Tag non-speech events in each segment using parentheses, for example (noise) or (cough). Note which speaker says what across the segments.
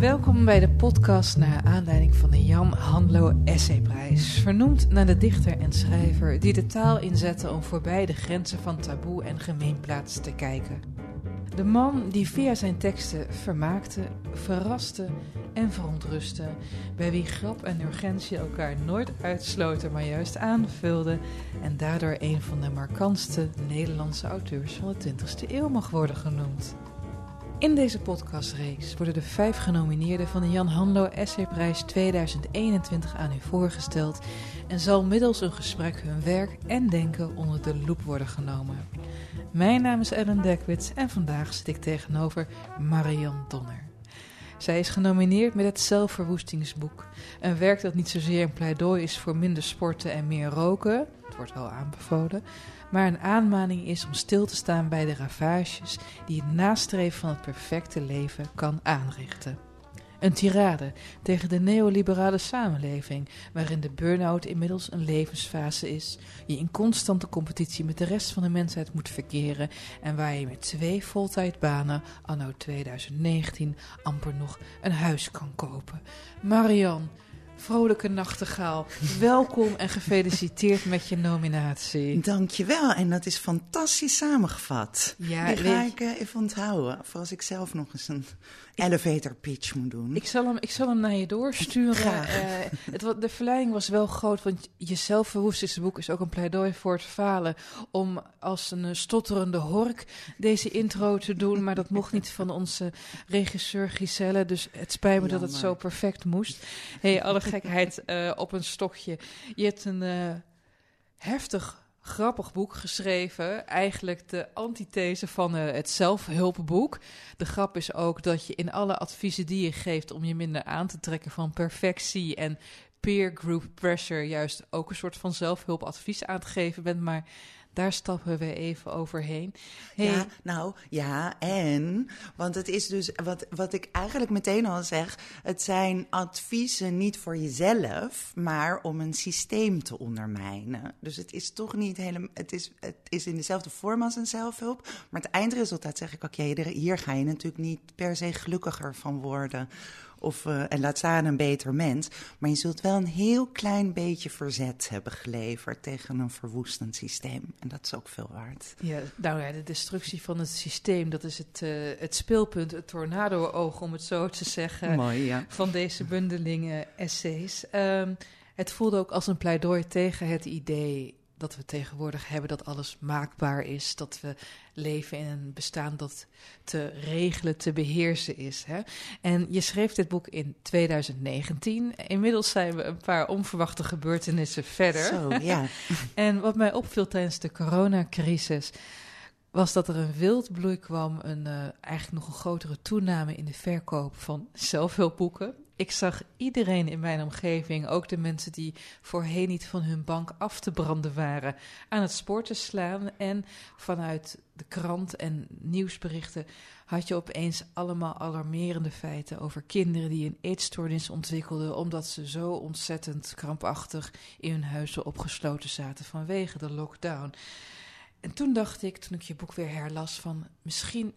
Speaker 1: Welkom bij de podcast naar aanleiding van de Jan Handlo Essayprijs. Vernoemd naar de dichter en schrijver die de taal inzette om voorbij de grenzen van taboe en gemeenplaats te kijken. De man die via zijn teksten vermaakte, verraste en verontrustte, bij wie grap en urgentie elkaar nooit uitsloten, maar juist aanvulden en daardoor een van de markantste Nederlandse auteurs van de 20e eeuw mag worden genoemd. In deze podcastreeks worden de vijf genomineerden van de Jan Hanlo Essayprijs 2021 aan u voorgesteld en zal middels een gesprek hun werk en denken onder de loep worden genomen. Mijn naam is Ellen Dekwits en vandaag zit ik tegenover Marian Donner. Zij is genomineerd met het Zelfverwoestingsboek. Een werk dat niet zozeer een pleidooi is voor minder sporten en meer roken, het wordt wel aanbevolen, maar een aanmaning is om stil te staan bij de ravages die het nastreven van het perfecte leven kan aanrichten. Een tirade tegen de neoliberale samenleving, waarin de burn-out inmiddels een levensfase is, je in constante competitie met de rest van de mensheid moet verkeren en waar je met twee voltijdbanen anno 2019 amper nog een huis kan kopen. Marian, vrolijke nachtegaal, welkom en gefeliciteerd met je nominatie.
Speaker 2: Dankjewel, en dat is fantastisch samengevat.
Speaker 1: Ja,
Speaker 2: Die ga ik eh, even onthouden, voor als ik zelf nog eens een elevator pitch moet doen.
Speaker 1: Ik zal hem, ik zal hem naar je doorsturen.
Speaker 2: Graag.
Speaker 1: Eh, het, de verleiding was wel groot, want je zelfverwoestingsboek boek is ook een pleidooi voor het falen. Om als een eh, stotterende hork deze intro te doen. Maar dat mocht niet van onze regisseur Giselle. Dus het spijt me dat het zo perfect moest. hey, alle gekheid eh, op een stokje. Je hebt een heftig grappig boek geschreven. Eigenlijk de antithese van eh, het zelfhulpboek. De grap is ook dat je in alle adviezen die je geeft om je minder aan te trekken van perfectie en peer group pressure, juist ook een soort van zelfhulpadvies aan te geven bent. Maar daar stappen we even overheen. Hey,
Speaker 2: Ja, nou ja, en, want het is dus, wat, wat ik eigenlijk meteen al zeg, het zijn adviezen niet voor jezelf, maar om een systeem te ondermijnen. Dus het is toch niet helemaal, het is, het is in dezelfde vorm als een zelfhulp, maar het eindresultaat zeg ik, oké, er- hier ga je natuurlijk niet per se gelukkiger van worden. Of, eh, en laat staan een beter mens. Maar je zult wel een heel klein beetje verzet hebben geleverd tegen een verwoestend systeem. En dat is ook veel waard.
Speaker 1: Ja, nou ja, de destructie van het systeem, dat is het, eh, het speelpunt, het tornado-oog, om het zo te zeggen.
Speaker 2: Mooi, ja.
Speaker 1: van deze bundeling essays. Ehm, het voelde ook als een pleidooi tegen het idee dat we tegenwoordig hebben dat alles maakbaar is, dat we leven in een bestaan dat te regelen, te beheersen is. Hè? En je schreef dit boek in 2019. Inmiddels zijn we een paar onverwachte gebeurtenissen verder.
Speaker 2: Zo, ja. (laughs)
Speaker 1: En wat mij opviel tijdens de coronacrisis was dat er een wildbloei kwam, een, eh, eigenlijk nog een grotere toename in de verkoop van zelfhulpboeken. Ik zag iedereen in mijn omgeving, ook de mensen die voorheen niet van hun bank af te branden waren, aan het spoor te slaan. En vanuit de krant en nieuwsberichten had je opeens allemaal alarmerende feiten over kinderen die een eetstoornis ontwikkelden omdat ze zo ontzettend krampachtig in hun huizen opgesloten zaten vanwege de lockdown. En toen dacht ik, toen ik je boek weer herlas, van misschien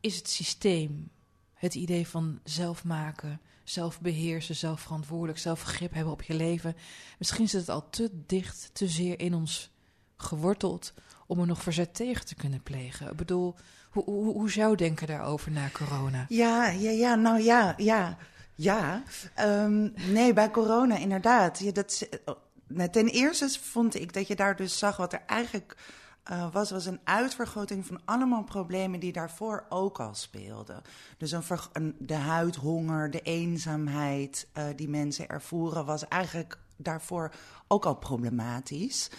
Speaker 1: is het systeem, het idee van zelf maken, zelf beheersen, zelf verantwoordelijk, zelf grip hebben op je leven, misschien zit het al te dicht, te zeer in ons geworteld om er nog verzet tegen te kunnen plegen. Ik bedoel, hoe, hoe, hoe jouw denken daarover na corona?
Speaker 2: Ja, ja, ja, nou ja, ja, ja. Ehm, nee, bij corona inderdaad. Ja, dat, eh, nou, ten eerste vond ik dat je daar dus zag wat er eigenlijk eh, was, was een uitvergroting van allemaal problemen die daarvoor ook al speelden. Dus een, een, de huidhonger, de eenzaamheid eh, die mensen ervoeren, was eigenlijk daarvoor ook al problematisch.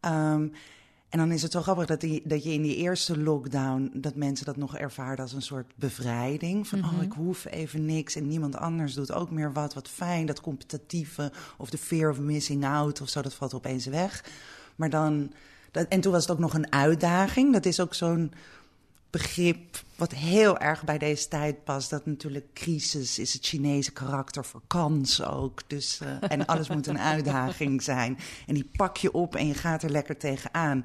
Speaker 2: Ehm, en dan is het zo grappig dat, die, dat je in die eerste lockdown, dat mensen dat nog ervaarden als een soort bevrijding. Van, oh, ik hoef even niks en niemand anders doet ook meer wat. Wat fijn, dat competitieve of de fear of missing out of zo, dat valt opeens weg. Maar dan, dat, en toen was het ook nog een uitdaging. Dat is ook zo'n begrip wat heel erg bij deze tijd past. Dat natuurlijk crisis is het Chinese karakter voor kans ook. Dus, eh, en alles moet een (laughs) uitdaging zijn. En die pak je op en je gaat er lekker tegenaan.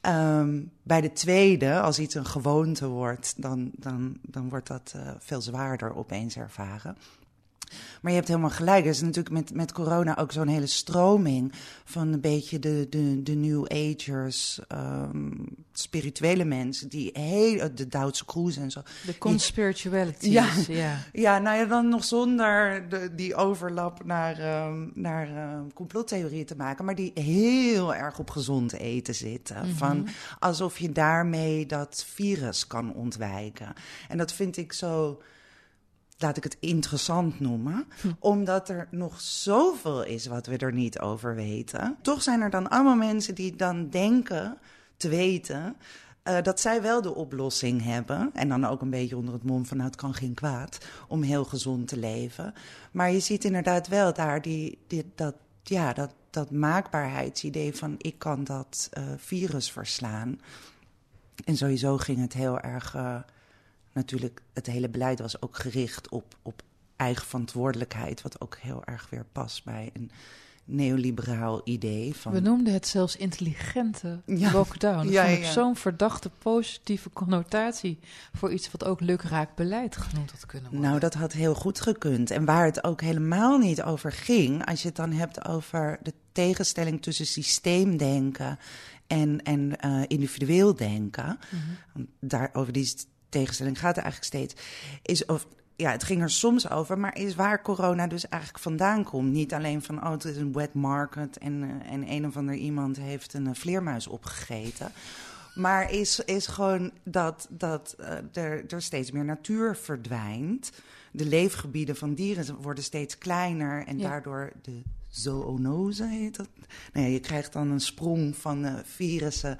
Speaker 2: Ehm, bij de tweede, als iets een gewoonte wordt, dan, dan, dan wordt dat uh, veel zwaarder opeens ervaren. Maar je hebt helemaal gelijk. Er is natuurlijk met, met corona ook zo'n hele stroming van een beetje de, de, de New Agers, um, spirituele mensen, die heel, de Duitse cruise en zo.
Speaker 1: De conspiritualities,
Speaker 2: ja,
Speaker 1: ja. (laughs)
Speaker 2: Ja, nou ja, dan nog zonder de, die overlap naar, um, naar um, complottheorieën te maken, maar die heel erg op gezond eten zitten. Mm -hmm. Van alsof je daarmee dat virus kan ontwijken. En dat vind ik zo laat ik het interessant noemen, hm. omdat er nog zoveel is wat we er niet over weten. Toch zijn er dan allemaal mensen die dan denken te weten uh, dat zij wel de oplossing hebben. En dan ook een beetje onder het mom van nou, het kan geen kwaad om heel gezond te leven. Maar je ziet inderdaad wel daar die, die, dat, ja, dat, dat maakbaarheidsidee van ik kan dat uh, virus verslaan. En sowieso ging het heel erg. Uh, natuurlijk, het hele beleid was ook gericht op, op eigen verantwoordelijkheid. Wat ook heel erg weer past bij een neoliberaal idee. Van...
Speaker 1: We noemden het zelfs intelligente ja. lockdown. Dat ja, ja. zo'n verdachte positieve connotatie voor iets wat ook lukraak beleid genoemd had kunnen worden.
Speaker 2: Nou, dat had heel goed gekund. En waar het ook helemaal niet over ging, als je het dan hebt over de tegenstelling tussen systeemdenken en, en uh, individueel denken. Mm -hmm. Daar, over die tegenstelling gaat er eigenlijk steeds. Is of, ja, het ging er soms over, maar is waar corona dus eigenlijk vandaan komt. Niet alleen van, oh, het is een wet market en, uh, en een of ander iemand heeft een uh, vleermuis opgegeten. Maar is, is gewoon dat, dat uh, er, er steeds meer natuur verdwijnt. De leefgebieden van dieren worden steeds kleiner en ja. daardoor de zoonose heet dat. Nou ja, je krijgt dan een sprong van virussen.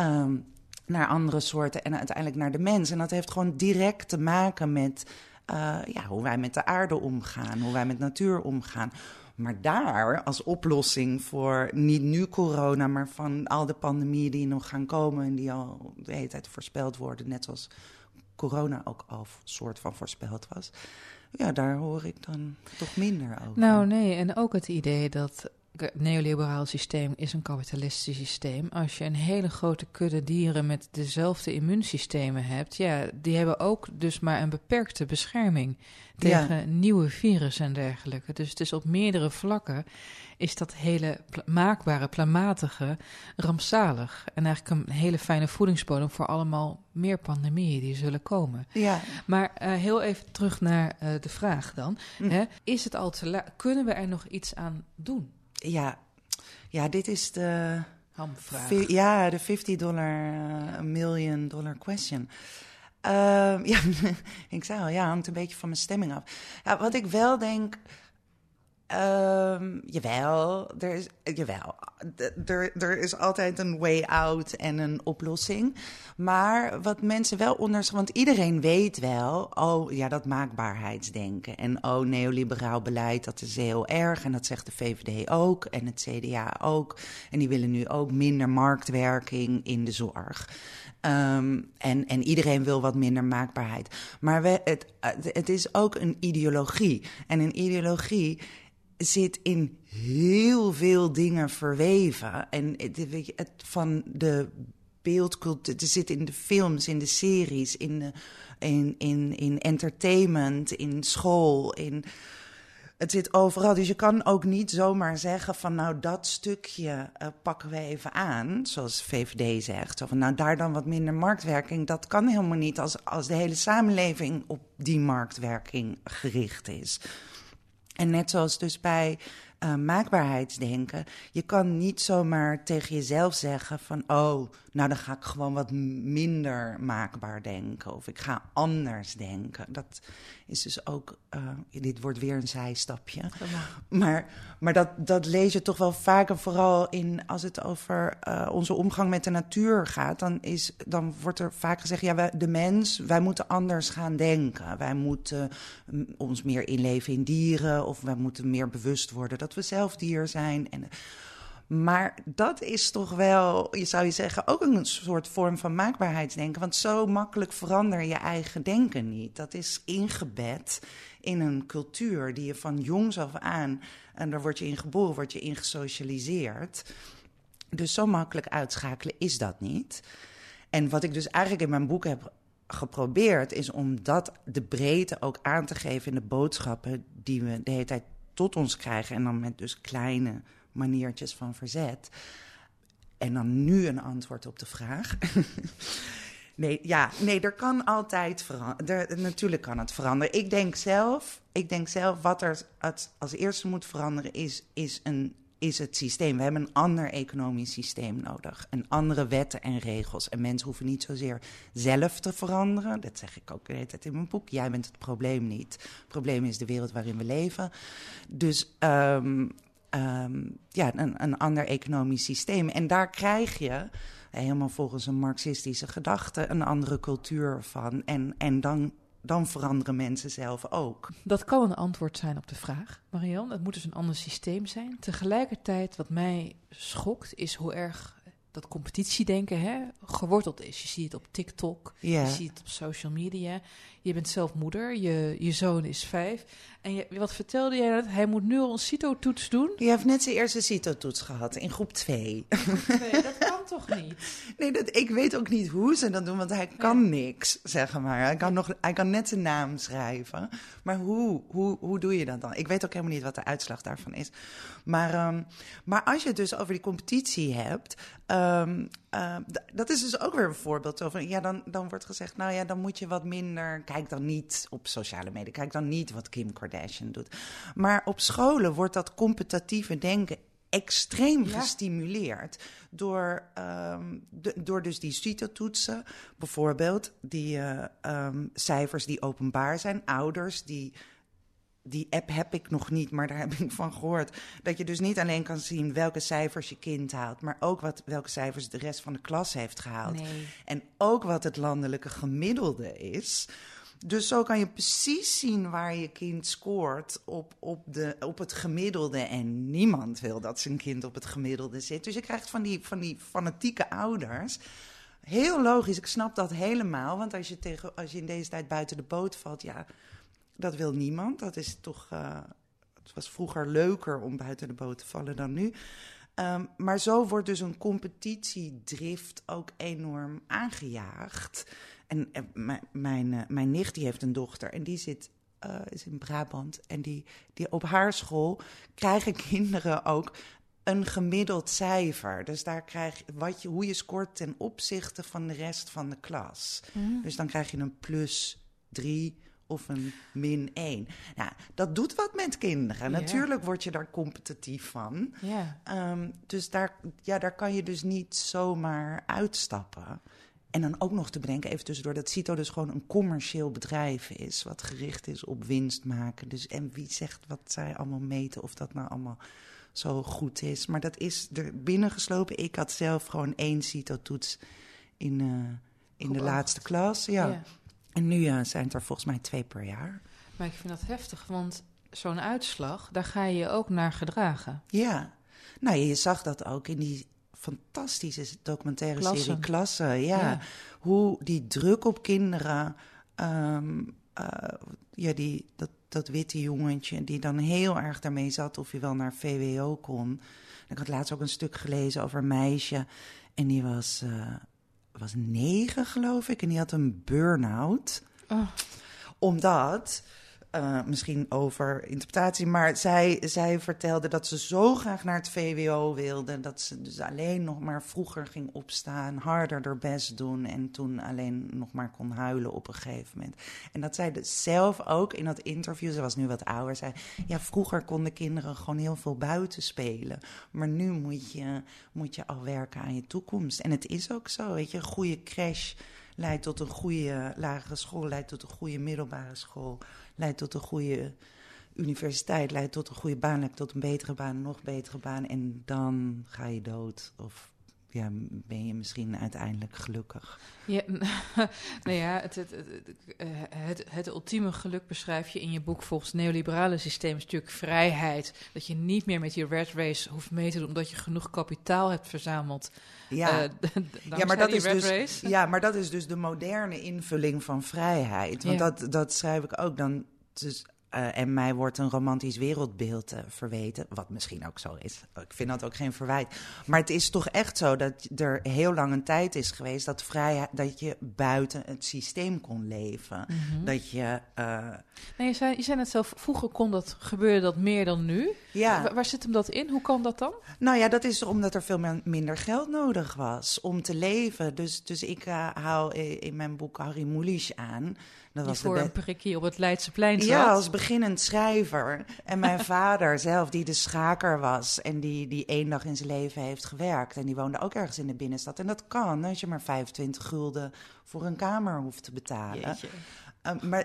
Speaker 2: Um, naar andere soorten en uiteindelijk naar de mens. En dat heeft gewoon direct te maken met uh, ja, hoe wij met de aarde omgaan, hoe wij met natuur omgaan. Maar daar als oplossing voor niet nu corona, maar van al de pandemieën die nog gaan komen en die al de hele tijd voorspeld worden, net zoals corona ook al soort van voorspeld was. Ja, daar hoor ik dan toch minder over.
Speaker 1: Nou nee, en ook het idee dat het neoliberaal systeem is een kapitalistisch systeem. Als je een hele grote kudde dieren met dezelfde immuunsystemen hebt, ja, die hebben ook dus maar een beperkte bescherming tegen ja. nieuwe virussen en dergelijke. Dus het is op meerdere vlakken is dat hele maakbare, plamatige rampzalig. En eigenlijk een hele fijne voedingsbodem voor allemaal meer pandemieën die zullen komen.
Speaker 2: Ja.
Speaker 1: Maar uh, heel even terug naar uh, de vraag dan. Hm. Hè? Is het al te laat? Kunnen we er nog iets aan doen?
Speaker 2: Ja, ja, dit is de.
Speaker 1: Hamvraag.
Speaker 2: Ja, de 50 dollar, uh, million dollar question. Uh, (laughs) ja, ik zei al, ja, hangt een beetje van mijn stemming af. Ja, wat ik wel denk. Um, jawel, er is, jawel er, er is altijd een way out en een oplossing. Maar wat mensen wel onderschatten, want iedereen weet wel, oh ja, dat maakbaarheidsdenken. En oh, neoliberaal beleid, dat is heel erg. En dat zegt de VVD ook en het CDA ook. En die willen nu ook minder marktwerking in de zorg. Um, en, en iedereen wil wat minder maakbaarheid. Maar we, het, het is ook een ideologie. En een ideologie zit in heel veel dingen verweven. En het, het, van de beeldcultuur, het zit in de films, in de series, in, in, in, in entertainment, in school, in... Het zit overal, dus je kan ook niet zomaar zeggen van nou dat stukje uh, pakken we even aan, zoals VVD zegt. Van nou daar dan wat minder marktwerking, dat kan helemaal niet als, als de hele samenleving op die marktwerking gericht is. En net zoals dus bij uh, maakbaarheidsdenken, je kan niet zomaar tegen jezelf zeggen van, oh, nou dan ga ik gewoon wat minder maakbaar denken of ik ga anders denken. Dat is dus ook, uh, dit wordt weer een zijstapje. Maar, maar dat, dat lees je toch wel vaker, vooral in, als het over uh, onze omgang met de natuur gaat, dan, is, dan wordt er vaak gezegd, ja, wij, de mens, wij moeten anders gaan denken. Wij moeten um, ons meer inleven in dieren of wij moeten meer bewust worden dat we zelf dier zijn. En, maar dat is toch wel, je zou je zeggen, ook een soort vorm van maakbaarheidsdenken. Want zo makkelijk verander je eigen denken niet. Dat is ingebed in een cultuur die je van jongs af aan, en daar word je in geboren, word je in gesocialiseerd. Dus zo makkelijk uitschakelen is dat niet. En wat ik dus eigenlijk in mijn boek heb geprobeerd, is om dat de breedte ook aan te geven in de boodschappen die we de hele tijd tot ons krijgen. En dan met dus kleine maniertjes van verzet. En dan nu een antwoord op de vraag. (laughs) nee, ja, nee, er kan altijd veranderen. Natuurlijk kan het veranderen. Ik denk zelf, ik denk zelf wat er als eerste moet veranderen is, is een is het systeem. We hebben een ander economisch systeem nodig. En andere wetten en regels. En mensen hoeven niet zozeer zelf te veranderen. Dat zeg ik ook de hele tijd in mijn boek. Jij bent het probleem niet. Het probleem is de wereld waarin we leven. Dus um, um, ja, een, een ander economisch systeem. En daar krijg je helemaal volgens een marxistische gedachte een andere cultuur van. En, en dan dan veranderen mensen zelf ook.
Speaker 1: Dat kan een antwoord zijn op de vraag, Marianne. Het moet dus een ander systeem zijn. Tegelijkertijd, wat mij schokt, is hoe erg dat competitiedenken hè, geworteld is. Je ziet het op TikTok, je ziet het op social media. Je bent zelf moeder, je, je zoon is vijf. En je, wat vertelde jij dat? Hij moet nu al een CITO-toets doen?
Speaker 2: Je heeft net zijn eerste CITO-toets gehad, in groep 2.
Speaker 1: Nee, dat kan toch niet? (laughs)
Speaker 2: Nee, dat, ik weet ook niet hoe ze dat doen, want hij kan niks, zeg maar. Hij kan, nog, hij kan net zijn naam schrijven. Maar hoe, hoe, hoe doe je dat dan? Ik weet ook helemaal niet wat de uitslag daarvan is. Maar, um, maar als je het dus over die competitie hebt... Um, uh, dat is dus ook weer een voorbeeld over. Ja, dan, dan wordt gezegd, nou ja, dan moet je wat minder. Kijk dan niet op sociale media. Kijk dan niet wat Kim Kardashian doet. Maar op scholen wordt dat competitieve denken extreem gestimuleerd door, um, de, door dus die CITO-toetsen. Bijvoorbeeld die uh, um, cijfers die openbaar zijn. Ouders die die app heb ik nog niet, maar daar heb ik van gehoord. Dat je dus niet alleen kan zien welke cijfers je kind haalt, maar ook wat, welke cijfers de rest van de klas heeft gehaald. Nee. En ook wat het landelijke gemiddelde is. Dus zo kan je precies zien waar je kind scoort op, op, de, op het gemiddelde. En niemand wil dat zijn kind op het gemiddelde zit. Dus je krijgt van die, van die fanatieke ouders. Heel logisch, ik snap dat helemaal. Want als je, tegen, als je in deze tijd buiten de boot valt, ja, dat wil niemand. Dat is toch. Uh, het was vroeger leuker om buiten de boot te vallen dan nu. Um, maar zo wordt dus een competitiedrift ook enorm aangejaagd. En, en mijn, uh, mijn nicht die heeft een dochter en die zit uh, is in Brabant. En die, die op haar school krijgen kinderen ook een gemiddeld cijfer. Dus daar krijg je wat je, hoe je scoort ten opzichte van de rest van de klas. Mm. Dus dan krijg je een plus drie of een min 1. Nou, dat doet wat met kinderen. Natuurlijk word je daar competitief van. Yeah. Um, dus daar, ja, daar kan je dus niet zomaar uitstappen. En dan ook nog te bedenken, even tussendoor, dat CITO dus gewoon een commercieel bedrijf is. Wat gericht is op winst maken. Dus, en wie zegt wat zij allemaal meten, of dat nou allemaal zo goed is. Maar dat is er binnengeslopen. Ik had zelf gewoon één CITO-toets in, uh, in de laatste klas. Ja. En nu uh, zijn het er volgens mij twee per jaar.
Speaker 1: Maar ik vind dat heftig, want zo'n uitslag, daar ga je je ook naar gedragen.
Speaker 2: Ja, nou je zag dat ook in die fantastische documentaire serie Klassen. Ja. Hoe die druk op kinderen, um, uh, ja, die, dat, dat witte jongetje die dan heel erg daarmee zat of je wel naar VWO kon. Ik had laatst ook een stuk gelezen over een meisje en die was... Uh, was negen, geloof ik. En die had een burn-out. Oh. Omdat uh, misschien over interpretatie, maar zij, zij vertelde dat ze zo graag naar het VWO wilde. Dat ze dus alleen nog maar vroeger ging opstaan, harder haar best doen. En toen alleen nog maar kon huilen op een gegeven moment. En dat zij dus zelf ook in dat interview, ze was nu wat ouder, zei: Ja, vroeger konden kinderen gewoon heel veel buiten spelen. Maar nu moet je, moet je al werken aan je toekomst. En het is ook zo, weet je, een goede crash leidt tot een goede lagere school, leidt tot een goede middelbare school leidt tot een goede universiteit, leidt tot een goede baan, leidt tot een betere baan, nog betere baan. En dan ga je dood of ja, ben je misschien uiteindelijk gelukkig.
Speaker 1: Ja, (laughs) nou ja, het, het, het, het, ultieme geluk beschrijf je in je boek volgens het neoliberale systeem is natuurlijk vrijheid. Dat je niet meer met die red race hoeft mee te doen, omdat je genoeg kapitaal hebt verzameld.
Speaker 2: Ja, (laughs) uh, ja, maar, dat is dus, ja maar dat is dus de moderne invulling van vrijheid. Want dat, dat schrijf ik ook dan. Dus eh, en mij wordt een romantisch wereldbeeld uh, verweten, wat misschien ook zo is. Ik vind dat ook geen verwijt. Maar het is toch echt zo dat er heel lang een tijd is geweest dat, vrijheid, dat je buiten het systeem kon leven.
Speaker 1: Mhm.
Speaker 2: Dat je. Uh,
Speaker 1: nee, je, zei, je zei net zelf, vroeger kon dat, gebeurde dat meer dan nu.
Speaker 2: Ja.
Speaker 1: Waar, waar zit hem dat in? Hoe kan dat dan?
Speaker 2: Nou ja, dat is omdat er veel minder geld nodig was om te leven. Dus, dus ik hou in mijn boek Harry Mulisch aan.
Speaker 1: Dat was voor een prikkie op het Leidseplein zat.
Speaker 2: Ja, als beginnend schrijver. En mijn (laughs) vader zelf, die de schaker was en die, die één dag in zijn leven heeft gewerkt. En die woonde ook ergens in de binnenstad. En dat kan als je maar 25 gulden voor een kamer hoeft te betalen. Uh, maar,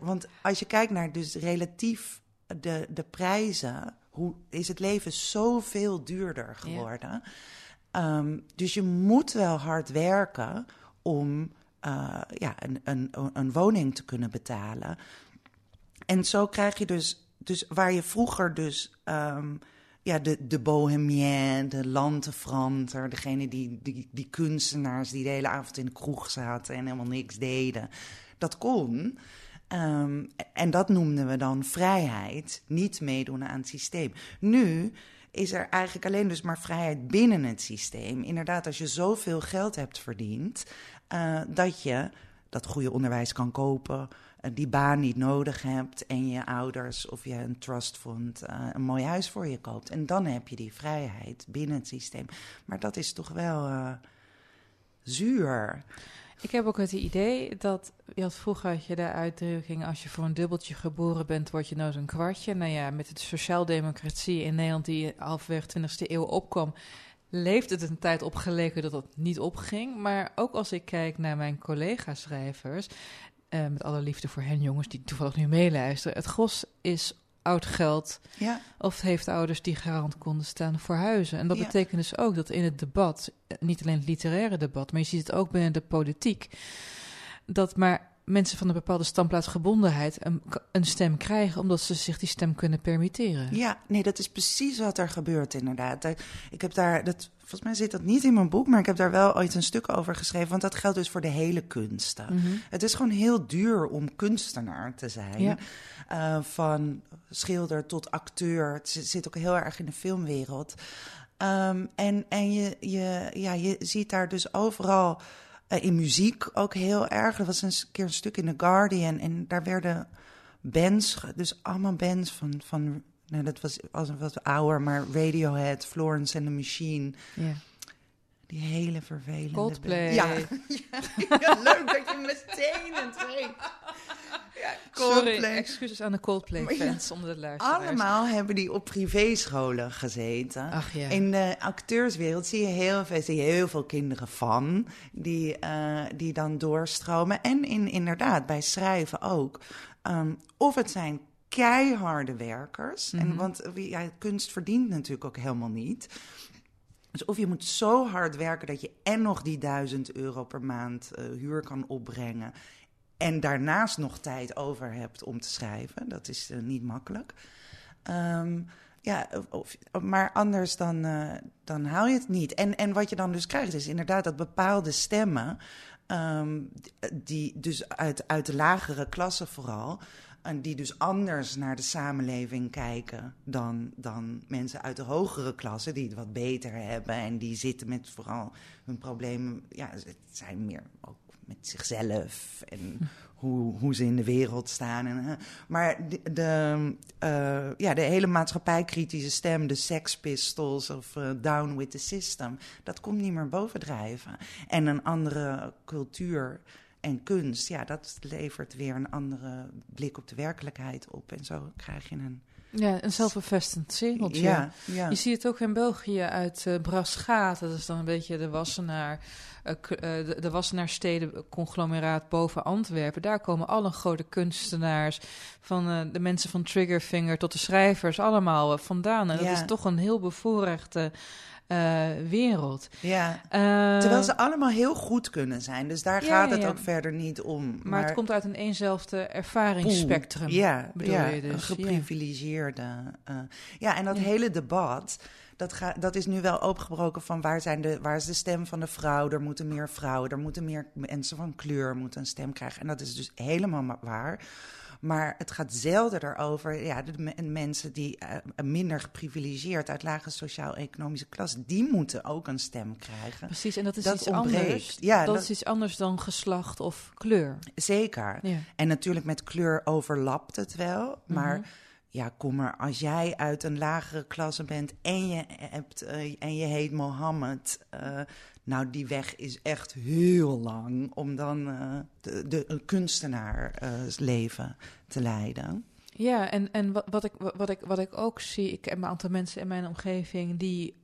Speaker 2: want als je kijkt naar dus relatief de, de prijzen, hoe is het leven zoveel duurder geworden. Ja. Um, dus je moet wel hard werken om uh, ja, een, een, een woning te kunnen betalen. En zo krijg je dus, dus waar je vroeger dus um, ja, de, de bohemien, de lantefranter, degene die, die, die kunstenaars die de hele avond in de kroeg zaten en helemaal niks deden, dat kon. Um, en dat noemden we dan vrijheid, niet meedoen aan het systeem. Nu is er eigenlijk alleen dus maar vrijheid binnen het systeem. Inderdaad, als je zoveel geld hebt verdiend, uh, dat je dat goede onderwijs kan kopen, die baan niet nodig hebt en je ouders of je een trustfond uh, een mooi huis voor je koopt. En dan heb je die vrijheid binnen het systeem. Maar dat is toch wel zuur.
Speaker 1: Ik heb ook het idee dat, je had vroeger had je de uitdrukking, als je voor een dubbeltje geboren bent, word je nou een kwartje. Nou ja, met de sociaaldemocratie in Nederland die halfweg 20e eeuw opkwam, leeft het een tijd opgeleken dat dat niet opging. Maar ook als ik kijk naar mijn collega-schrijvers, uh, met alle liefde voor hen jongens die toevallig nu meeluisteren, het gros is oud geld.
Speaker 2: Ja.
Speaker 1: Of heeft ouders die garant konden staan voor huizen. En dat ja. betekent dus ook dat in het debat, niet alleen het literaire debat, maar je ziet het ook binnen de politiek, dat maar mensen van een bepaalde standplaatsgebondenheid een, een stem krijgen, omdat ze zich die stem kunnen permitteren.
Speaker 2: Ja, nee, dat is precies wat er gebeurt inderdaad. Ik heb daar, dat, volgens mij zit dat niet in mijn boek, maar ik heb daar wel ooit een stuk over geschreven, want dat geldt dus voor de hele kunsten.
Speaker 1: Mhm.
Speaker 2: Het is gewoon heel duur om kunstenaar te zijn.
Speaker 1: Ja.
Speaker 2: Uh, van schilder tot acteur. Het zit ook heel erg in de filmwereld. Um, en en je, je, ja, je ziet daar dus overal uh, in muziek ook heel erg. Er was een keer een stuk in The Guardian en daar werden bands, dus allemaal bands van, van nou, dat was als een wat ouder, maar Radiohead, Florence and the Machine. Die hele vervelende...
Speaker 1: Coldplay. (laughs)
Speaker 2: Ja. ja. leuk dat je meteen het weet. Ja,
Speaker 1: Sorry, excuses aan de Coldplay-fans onder de luisteraars.
Speaker 2: Allemaal hebben die op privéscholen gezeten.
Speaker 1: Ach ja.
Speaker 2: In de acteurswereld zie je heel veel, zie je heel veel kinderen van die, uh, die dan doorstromen. En in, inderdaad, bij schrijven ook. Um, of het zijn keiharde werkers.
Speaker 1: Mhm.
Speaker 2: en, want ja, kunst verdient natuurlijk ook helemaal niet. Of je moet zo hard werken dat je en nog die duizend euro per maand uh, huur kan opbrengen. En daarnaast nog tijd over hebt om te schrijven. Dat is uh, niet makkelijk. Um, ja, of, maar anders dan, uh, dan haal je het niet. En, en wat je dan dus krijgt is inderdaad dat bepaalde stemmen... Um, die dus uit, uit de lagere klasse vooral... En die dus anders naar de samenleving kijken dan, dan mensen uit de hogere klasse, die het wat beter hebben en die zitten met vooral hun problemen. Ja, het zijn meer ook met zichzelf en hoe, hoe ze in de wereld staan. En, maar de, de, uh, ja, de hele maatschappijkritische stem, de Sex Pistols of uh, Down with the System, dat komt niet meer bovendrijven. En een andere cultuur en kunst, ja, dat levert weer een andere blik op de werkelijkheid op. En zo krijg je een.
Speaker 1: Ja, een zelfbevestigend cirkeltje.
Speaker 2: Ja, ja.
Speaker 1: Je ziet het ook in België uit uh, Braschaat. Dat is dan een beetje de Wassenaar, uh, de, de Wassenaar stedenconglomeraat boven Antwerpen. Daar komen alle grote kunstenaars, van uh, de mensen van Triggerfinger tot de schrijvers, allemaal vandaan. En dat
Speaker 2: Ja.
Speaker 1: is toch een heel bevoorrechte uh, wereld.
Speaker 2: Ja.
Speaker 1: Uh,
Speaker 2: Terwijl ze allemaal heel goed kunnen zijn. Dus daar
Speaker 1: Ja,
Speaker 2: gaat het
Speaker 1: ja.
Speaker 2: ook verder niet om.
Speaker 1: maar, het komt uit een eenzelfde ervaringsspectrum.
Speaker 2: Ja,
Speaker 1: bedoel
Speaker 2: ja
Speaker 1: je dus,
Speaker 2: een geprivilegeerde. eh, ja, en dat hele debat, dat, ga, dat is nu wel opengebroken van waar, zijn de, waar is de stem van de vrouw? Er moeten meer vrouwen, er moeten meer mensen van kleur moeten een stem krijgen. En dat is dus helemaal waar. Maar het gaat zelden erover, ja, de mensen die uh, minder geprivilegeerd uit lage sociaal-economische klasse, die moeten ook een stem krijgen.
Speaker 1: Precies, en dat is iets anders. Ja, dat, is iets anders dan geslacht of kleur.
Speaker 2: Zeker. Ja. En natuurlijk met kleur overlapt het wel, maar. Mhm. Ja, kom maar, als jij uit een lagere klasse bent en je, hebt, uh, en je heet Mohammed, uh, nou, die weg is echt heel lang om dan uh, de, de, een kunstenaarsleven te leiden.
Speaker 1: Ja, en, en wat, wat, ik, wat, ik, wat ik ook zie, ik heb een aantal mensen in mijn omgeving die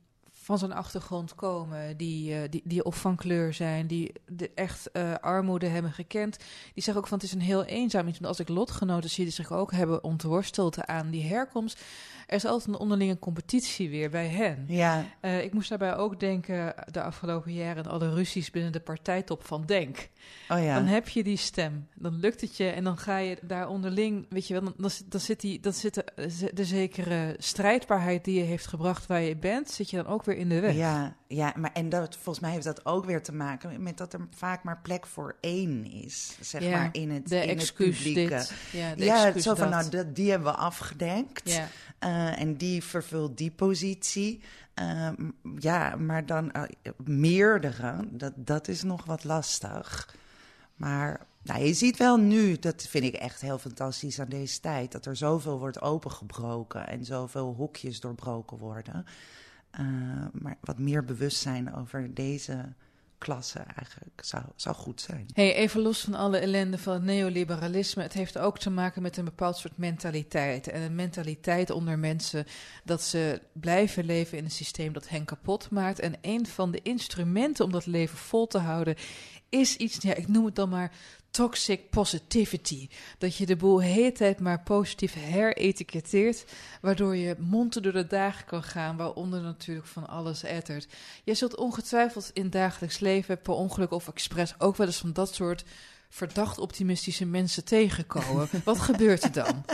Speaker 1: van zo'n achtergrond komen, die, uh, die, die of van kleur zijn, die de echt uh, armoede hebben gekend, die zeggen ook van het is een heel eenzaam iets. Want als ik lotgenoten zie die zich ook hebben ontworsteld aan die herkomst, er is altijd een onderlinge competitie weer bij hen.
Speaker 2: Ja.
Speaker 1: Uh, ik moest daarbij ook denken de afgelopen jaren alle ruzies binnen de partijtop van Denk.
Speaker 2: Oh ja.
Speaker 1: Dan heb je die stem, dan lukt het je en dan ga je daar onderling, weet je wel, dan, dan, zit, die, dan zit de, de zekere strijdbaarheid die je heeft gebracht waar je bent, zit je dan ook weer in de weg.
Speaker 2: Ja, ja maar en dat, volgens mij heeft dat ook weer te maken met dat er vaak maar plek voor één is, zeg
Speaker 1: ja,
Speaker 2: maar, in het,
Speaker 1: de
Speaker 2: in het publieke.
Speaker 1: Dit. Ja, de
Speaker 2: ja zo van, nou, dat, die hebben we afgedenkt.
Speaker 1: Ja.
Speaker 2: Uh, en die vervult die positie. Uh, ja, maar dan uh, meerdere, dat, dat is nog wat lastig. Maar nou, je ziet wel nu, dat vind ik echt heel fantastisch aan deze tijd, dat er zoveel wordt opengebroken en zoveel hokjes doorbroken worden. Maar wat meer bewustzijn over deze klasse eigenlijk zou, zou goed zijn.
Speaker 1: Hey, even los van alle ellende van het neoliberalisme, het heeft ook te maken met een bepaald soort mentaliteit. En een mentaliteit onder mensen dat ze blijven leven in een systeem dat hen kapot maakt. En een van de instrumenten om dat leven vol te houden is iets, ja, ik noem het dan maar toxic positivity. Dat je de boel hele tijd maar positief heretiketteerd, waardoor je monten door de dagen kan gaan, waaronder natuurlijk van alles ettert. Je zult ongetwijfeld in dagelijks leven, per ongeluk of expres, ook wel eens van dat soort verdacht optimistische mensen tegenkomen. (laughs) Wat gebeurt er dan?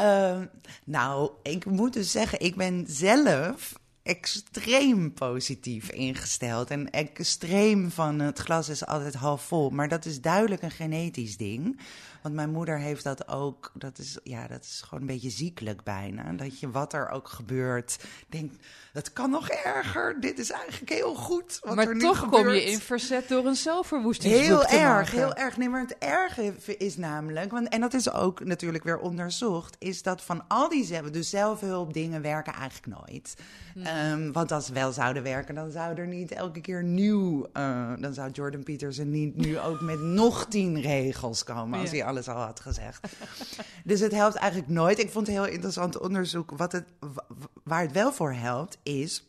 Speaker 2: Uh, nou, ik moet dus zeggen, ik ben zelf extreem positief ingesteld. En extreem van het glas is altijd half vol. Maar dat is duidelijk een genetisch ding. Want mijn moeder heeft dat ook. Dat is, ja, dat is gewoon een beetje ziekelijk bijna. Dat je wat er ook gebeurt, denkt het kan nog erger. Dit is eigenlijk heel goed. Wat
Speaker 1: maar
Speaker 2: er
Speaker 1: toch
Speaker 2: gebeurt.
Speaker 1: kom je in verzet door een zelfverwoestingsboek
Speaker 2: Heel
Speaker 1: te
Speaker 2: erg,
Speaker 1: maken.
Speaker 2: heel erg. Nee, maar het erge is namelijk, want, en dat is ook natuurlijk weer onderzocht, is dat van al die zelf, dus zelfhulpdingen werken eigenlijk nooit.
Speaker 1: Hmm.
Speaker 2: Um, want als ze wel zouden werken, dan zou er niet elke keer nieuw, uh, dan zou Jordan Peterson niet nu ook met nog tien regels komen als
Speaker 1: Ja.
Speaker 2: hij alles al had gezegd. (laughs) dus het helpt eigenlijk nooit. Ik vond het heel interessant onderzoek. Wat het, wa- waar het wel voor helpt, is,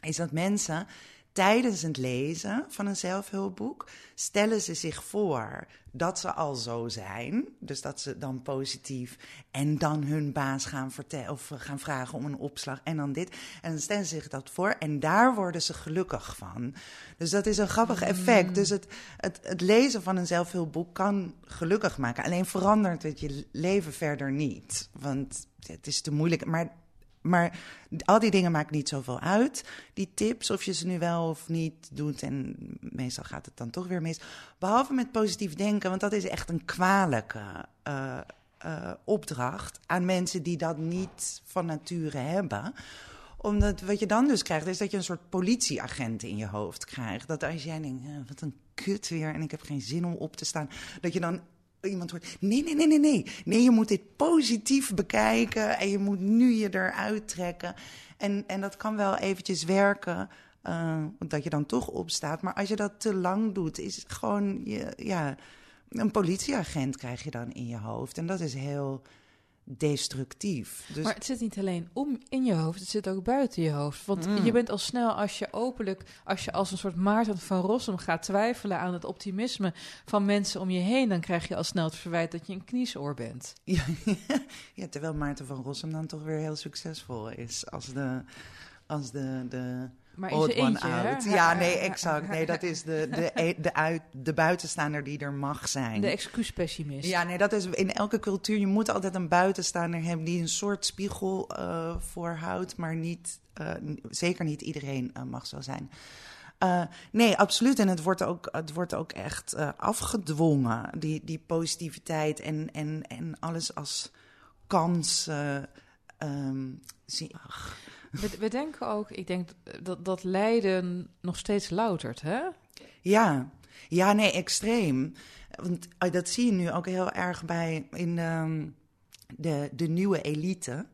Speaker 2: is dat mensen tijdens het lezen van een zelfhulpboek stellen ze zich voor dat ze al zo zijn. Dus dat ze dan positief en dan hun baas gaan vertellen of gaan vragen om een opslag en dan dit. En dan stellen ze zich dat voor en daar worden ze gelukkig van. Dus dat is een grappig effect. Dus het, het, het lezen van een zelfhulpboek kan gelukkig maken. Alleen verandert het je leven verder niet. Want het is te moeilijk. Maar maar al die dingen maakt niet zoveel uit. Die tips, of je ze nu wel of niet doet. En meestal gaat het dan toch weer mis. Behalve met positief denken, want dat is echt een kwalijke uh, uh, opdracht aan mensen die dat niet van nature hebben omdat wat je dan dus krijgt, is dat je een soort politieagent in je hoofd krijgt. Dat als jij denkt, eh, wat een kut weer en ik heb geen zin om op te staan. Dat je dan iemand hoort, nee, nee, nee, nee, nee. Nee, je moet dit positief bekijken en je moet nu je eruit trekken. En, en dat kan wel eventjes werken, uh, dat je dan toch opstaat. Maar als je dat te lang doet, is gewoon, je, ja, een politieagent krijg je dan in je hoofd. En dat is heel destructief. Dus
Speaker 1: Maar het zit niet alleen om in je hoofd, het zit ook buiten je hoofd. Want
Speaker 2: Mm.
Speaker 1: je bent al snel als je openlijk, als je als een soort Maarten van Rossum gaat twijfelen aan het optimisme van mensen om je heen, dan krijg je al snel het verwijt dat je een kniesoor bent. (laughs)
Speaker 2: Ja, ja, terwijl Maarten van Rossum dan toch weer heel succesvol is. Als de, als de, de
Speaker 1: Maar
Speaker 2: odd one
Speaker 1: eentje,
Speaker 2: out. Ja, nee, exact. Nee, dat is de, de, e- de, uit, de buitenstaander die er mag zijn.
Speaker 1: De excuuspessimist.
Speaker 2: Ja, nee, dat is in elke cultuur. Je moet altijd een buitenstaander hebben die een soort spiegel eh, voorhoudt, maar niet, eh, zeker niet iedereen eh, mag zo zijn. Nee, absoluut. En het wordt ook, het wordt ook echt afgedwongen, die, die positiviteit en, en, en alles als kans. eh, ehm, ach.
Speaker 1: We, denken ook, ik denk dat, dat lijden nog steeds loutert, hè?
Speaker 2: Ja, ja, nee, extreem. Want eh, dat zie je nu ook heel erg bij in ehm, de, de nieuwe elite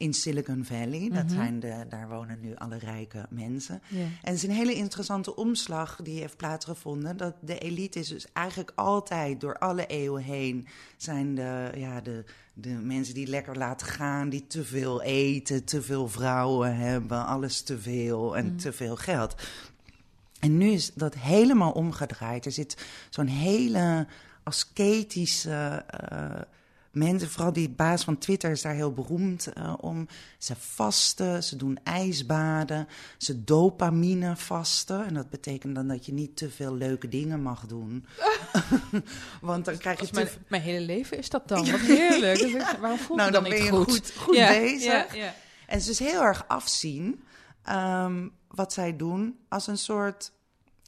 Speaker 2: in Silicon Valley. Dat
Speaker 1: Mhm.
Speaker 2: zijn de, daar wonen nu alle rijke mensen. En het is een hele interessante omslag die heeft plaatsgevonden. Dat de elite is dus eigenlijk altijd door alle eeuwen heen... zijn de, ja, de, de mensen die lekker laten gaan, die te veel eten... te veel vrouwen hebben, alles te veel en
Speaker 1: Mhm.
Speaker 2: te veel geld. En nu is dat helemaal omgedraaid. Er zit zo'n hele ascetische uh, mensen, vooral die baas van Twitter is daar heel beroemd uh, om. Ze vasten, ze doen ijsbaden, ze dopamine vasten. En dat betekent dan dat je niet te veel leuke dingen mag doen. (laughs) Want dan krijg je
Speaker 1: mijn, hele leven is dat dan. Wat heerlijk. (laughs) Dus ik- waarom voel
Speaker 2: Nou, dan
Speaker 1: dan,
Speaker 2: ben
Speaker 1: niet
Speaker 2: je
Speaker 1: goed?
Speaker 2: goed, goed
Speaker 1: Ja,
Speaker 2: bezig.
Speaker 1: Ja, ja.
Speaker 2: En ze dus heel erg afzien ehm, wat zij doen als een soort.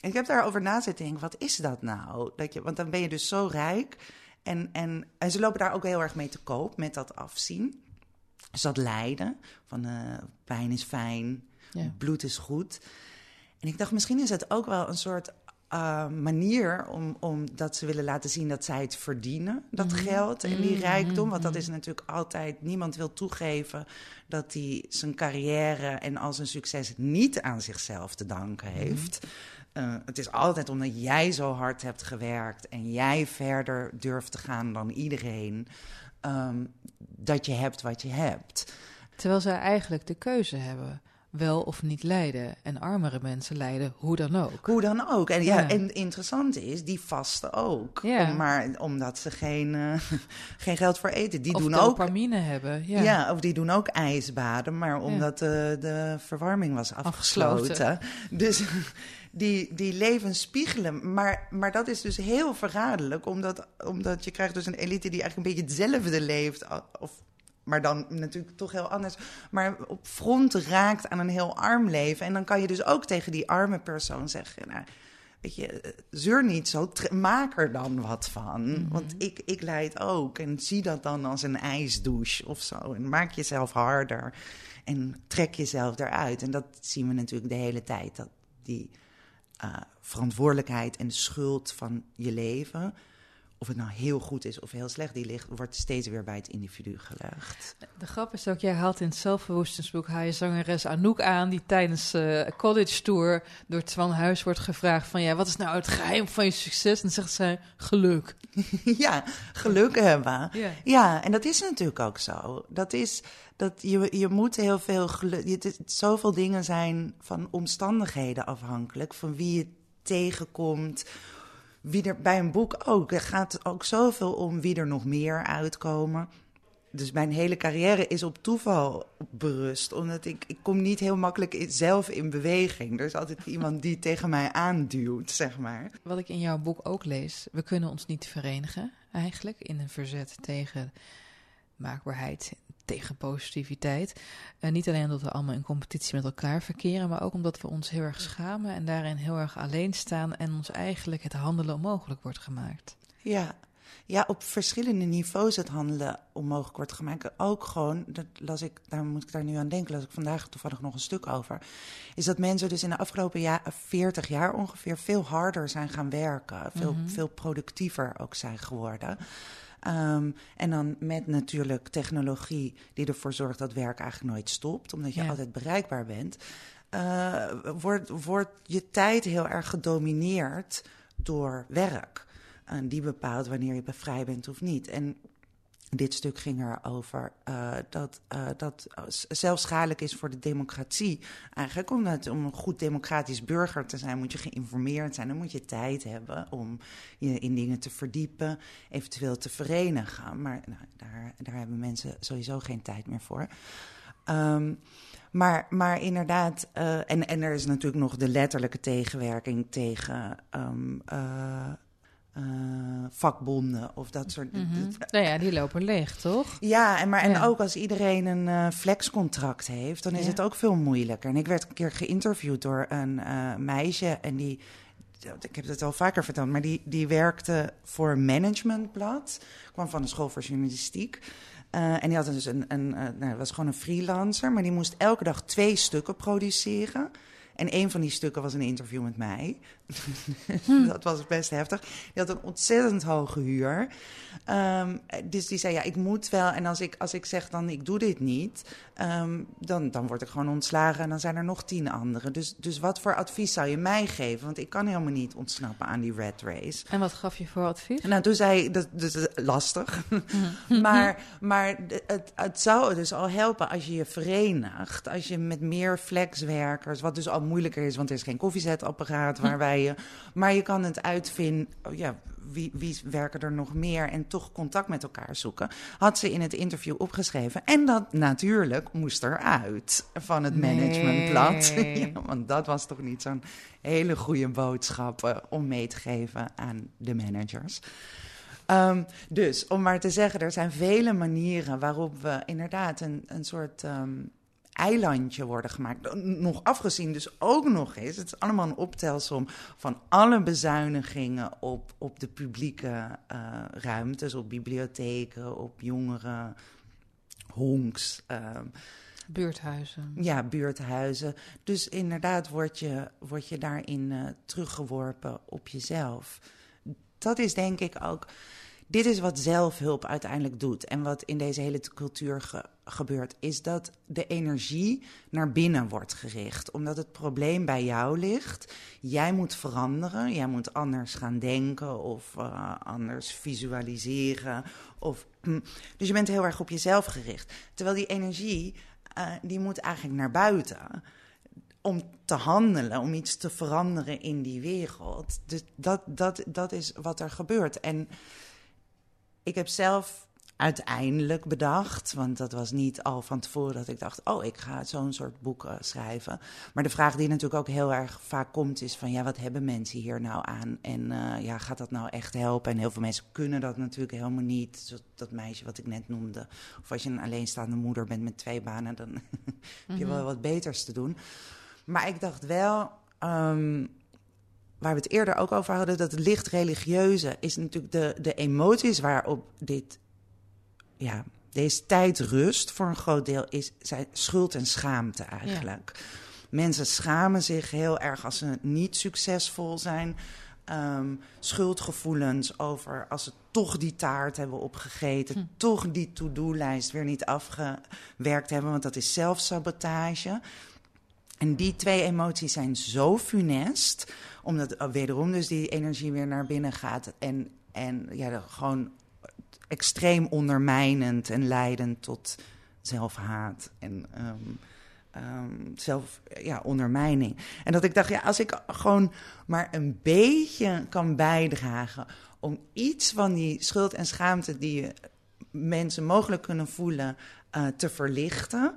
Speaker 2: Ik heb daarover na zitten denken, wat is dat nou? Dat je, want dan ben je dus zo rijk. En, en, en ze lopen daar ook heel erg mee te koop, met dat afzien. Dus dat lijden, van eh, pijn is fijn,
Speaker 1: Ja.
Speaker 2: bloed is goed. En ik dacht, misschien is het ook wel een soort uh, manier om, om dat ze willen laten zien dat zij het verdienen, dat
Speaker 1: Mhm.
Speaker 2: geld en die
Speaker 1: Mhm,
Speaker 2: rijkdom. Want dat
Speaker 1: mhm.
Speaker 2: is natuurlijk altijd, niemand wil toegeven dat hij zijn carrière en al zijn succes niet aan zichzelf te danken heeft. Uh, het is altijd omdat jij zo hard hebt gewerkt en jij verder durft te gaan dan iedereen, um, dat je hebt wat je hebt.
Speaker 1: Terwijl zij eigenlijk de keuze hebben. Wel of niet lijden. En armere mensen lijden hoe dan ook.
Speaker 2: Hoe dan ook. En, ja,
Speaker 1: Ja.
Speaker 2: en interessant is, die vasten ook.
Speaker 1: Ja.
Speaker 2: Om- maar omdat ze geen, eh, (laughs) geen geld voor eten. Die
Speaker 1: of
Speaker 2: doen ook.
Speaker 1: dopamine hebben. Ja.
Speaker 2: Ja. of die doen ook ijsbaden, maar omdat de, de verwarming was afgesloten.
Speaker 1: Afgesloten.
Speaker 2: Dus die, die leven spiegelen. Maar, maar dat is dus heel verraderlijk, omdat, omdat je krijgt dus een elite die eigenlijk een beetje hetzelfde leeft. Of, maar dan natuurlijk toch heel anders. Maar op front raakt aan een heel arm leven. En dan kan je dus ook tegen die arme persoon zeggen. Nou, weet je, zeur niet zo, maak er dan wat van.
Speaker 1: Mhm.
Speaker 2: Want ik, ik leid ook. En zie dat dan als een ijsdouche of zo. En maak jezelf harder. En trek jezelf eruit. En dat zien we natuurlijk de hele tijd. Dat die uh, verantwoordelijkheid en de schuld van je leven... of het nou heel goed is of heel slecht, die ligt, wordt steeds weer bij het individu gelegd.
Speaker 1: De grap is ook, jij haalt in het zelfverwoestingsboek haal je zangeres Anouk aan... die tijdens uh, college tour door Twan Huis wordt gevraagd van... ja, wat is nou het geheim van je succes? En dan zegt zij, geluk. (laughs)
Speaker 2: ja, geluk hebben. (laughs)
Speaker 1: Ja.
Speaker 2: ja, en dat is natuurlijk ook zo. Dat is dat je, je moet heel veel geluk. Je, zoveel dingen zijn van omstandigheden afhankelijk, van wie je tegenkomt. Wie er bij een boek ook. Er gaat ook zoveel om wie er nog meer uitkomen. Dus mijn hele carrière is op toeval berust. Omdat ik, ik kom niet heel makkelijk zelf in beweging. Er is altijd iemand die tegen mij aanduwt, zeg maar.
Speaker 1: Wat ik in jouw boek ook lees, we kunnen ons niet verenigen eigenlijk in een verzet tegen maakbaarheid, tegen positiviteit. Uh, niet alleen omdat we allemaal in competitie met elkaar verkeren, maar ook omdat we ons heel erg schamen en daarin heel erg alleen staan en ons eigenlijk het handelen onmogelijk wordt gemaakt.
Speaker 2: Ja. Ja, op verschillende niveaus het handelen onmogelijk wordt gemaakt. Ook gewoon, dat las ik, daar moet ik daar nu aan denken, las ik vandaag toevallig nog een stuk over. Is dat mensen dus in de afgelopen ja, 40 jaar ongeveer veel harder zijn gaan werken. Veel, mm-hmm. veel productiever ook zijn geworden. Um, en dan met natuurlijk technologie die ervoor zorgt dat werk eigenlijk nooit stopt, omdat je ja. altijd bereikbaar bent. Uh, wordt, wordt je tijd heel erg gedomineerd door werk. En die bepaalt wanneer je vrij bent of niet. En dit stuk ging erover uh, dat uh, dat zelfs schadelijk is voor de democratie. Eigenlijk omdat om een goed democratisch burger te zijn, moet je geïnformeerd zijn. Dan moet je tijd hebben om je in dingen te verdiepen, eventueel te verenigen. Maar nou, daar, daar hebben mensen sowieso geen tijd meer voor. Um, maar, maar inderdaad, uh, en, en er is natuurlijk nog de letterlijke tegenwerking tegen uh, uh, vakbonden of dat soort
Speaker 1: mm -hmm. Nou ja, die lopen leeg, toch?
Speaker 2: Ja, en, maar, en ja. ook als iedereen een uh, flexcontract heeft, dan is ja. het ook veel moeilijker. En ik werd een keer geïnterviewd door een uh, meisje en die, ik heb het al vaker verteld, maar die, die werkte voor een managementblad, kwam van de school voor journalistiek. En die had dus een, een nou, was gewoon een freelancer, maar die moest elke dag twee stukken produceren. En een van die stukken was een interview met mij. (laughs) Dat was best heftig. Die had een ontzettend hoge huur. Um, dus die zei, ja, ik moet wel. En als ik, als ik zeg dan, ik doe dit niet... Um, dan, dan word ik gewoon ontslagen en dan zijn er nog tien anderen. Dus, dus wat voor advies zou je mij geven? Want ik kan helemaal niet ontsnappen aan die red race.
Speaker 1: En wat gaf je voor advies?
Speaker 2: Nou, toen zei dat, dat is lastig. (laughs) maar maar het, het zou dus al helpen als je je verenigt. Als je met meer flexwerkers, wat dus al moeilijker is... want er is geen koffiezetapparaat (laughs) waar wij maar je kan het uitvinden, oh ja, wie, wie werken er nog meer en toch contact met elkaar zoeken. Had ze in het interview opgeschreven. En dat natuurlijk moest eruit van het managementblad.
Speaker 1: Nee. (laughs)
Speaker 2: ja, want dat was toch niet zo'n hele goede boodschap uh, om mee te geven aan de managers. Um, dus om maar te zeggen, er zijn vele manieren waarop we inderdaad een, een soort. Um, eilandje worden gemaakt. Nog afgezien dus ook nog eens. Het is allemaal een optelsom van alle bezuinigingen op, op de publieke uh, ruimtes, op bibliotheken, op jongeren, honks. Uh,
Speaker 1: Buurthuizen.
Speaker 2: Ja, buurthuizen. Dus inderdaad word je, word je daarin uh, teruggeworpen op jezelf. Dat is denk ik ook dit is wat zelfhulp uiteindelijk doet. En wat in deze hele cultuur ge gebeurt, is dat de energie naar binnen wordt gericht. Omdat het probleem bij jou ligt. Jij moet veranderen. Jij moet anders gaan denken of uh, anders visualiseren. Of, dus je bent heel erg op jezelf gericht. Terwijl die energie, uh, die moet eigenlijk naar buiten om te handelen, om iets te veranderen in die wereld. Dus dat, dat, dat is wat er gebeurt. En ik heb zelf uiteindelijk bedacht, want dat was niet al van tevoren dat ik dacht, oh, ik ga zo'n soort boeken schrijven. Maar de vraag die natuurlijk ook heel erg vaak komt is van, ja, wat hebben mensen hier nou aan? En uh, ja, gaat dat nou echt helpen? En heel veel mensen kunnen dat natuurlijk helemaal niet. Dat meisje wat ik net noemde. Of als je een alleenstaande moeder bent met twee banen, dan (laughs) heb je wel wat beters te doen. Maar ik dacht wel, um, waar we het eerder ook over hadden, dat het licht religieuze is natuurlijk de, de emoties waarop dit, ja, deze tijd rust voor een groot deel, is zijn schuld en schaamte eigenlijk. Ja. Mensen schamen zich heel erg als ze niet succesvol zijn. Um, schuldgevoelens over als ze toch die taart hebben opgegeten, hm. toch die to-do-lijst weer niet afgewerkt hebben, want dat is zelfsabotage. En die twee emoties zijn zo funest, omdat wederom dus die energie weer naar binnen gaat. En, en ja, gewoon extreem ondermijnend en leidend tot zelfhaat en um, zelf, ja, ondermijning. En dat ik dacht, ja, als ik gewoon maar een beetje kan bijdragen om iets van die schuld en schaamte die mensen mogelijk kunnen voelen uh, te verlichten,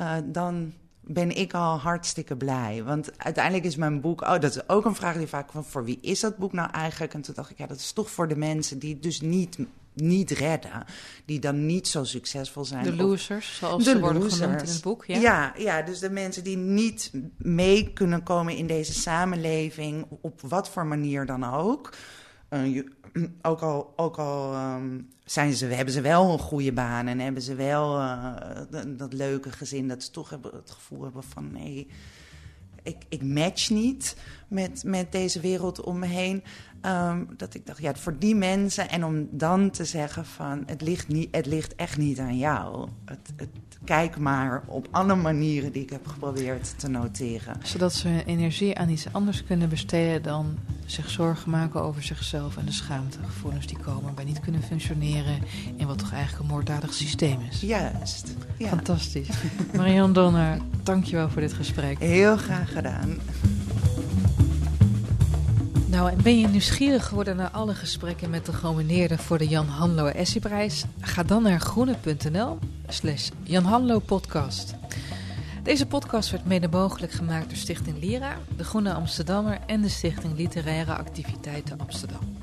Speaker 2: uh, dan ben ik al hartstikke blij. Want uiteindelijk is mijn boek... Oh, dat is ook een vraag die vaak van... voor wie is dat boek nou eigenlijk? En toen dacht ik, ja, dat is toch voor de mensen die het dus niet, niet redden. Die dan niet zo succesvol zijn.
Speaker 1: De losers, zoals de ze worden losers. genoemd in het boek. Ja?
Speaker 2: ja? Ja, dus de mensen die niet mee kunnen komen in deze samenleving... op wat voor manier dan ook... (clears throat) Ook al, um, zijn ze, hebben ze wel een goede baan en hebben ze wel uh, dat, leuke gezin, dat ze toch het gevoel hebben van nee, ik, ik match niet met, met deze wereld om me heen. Um, dat ik dacht, ja, voor die mensen en om dan te zeggen van het ligt, niet, het ligt echt niet aan jou. Het, het, kijk maar op alle manieren die ik heb geprobeerd te noteren.
Speaker 1: Zodat ze hun energie aan iets anders kunnen besteden dan zich zorgen maken over zichzelf en de schaamtegevoelens die komen bij niet kunnen functioneren in wat toch eigenlijk een moorddadig systeem is.
Speaker 2: Juist. Ja.
Speaker 1: Fantastisch. Marianne Donner, dankjewel voor dit gesprek.
Speaker 2: Heel graag gedaan.
Speaker 1: Nou, en ben je nieuwsgierig geworden naar alle gesprekken met de genomineerden voor de Jan Hanlo Essayprijs? Ga dan naar groene.nl slash Jan Hanlo podcast. Deze podcast werd mede mogelijk gemaakt door Stichting Lira, de Groene Amsterdammer en de Stichting Literaire Activiteiten Amsterdam.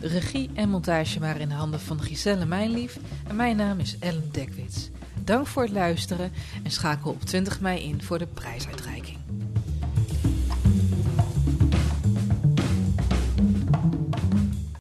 Speaker 1: De regie en montage waren in de handen van Giselle Mijnlief en mijn naam is Ellen Dekwits. Dank voor het luisteren en schakel op 20 mei in voor de prijsuitreiking.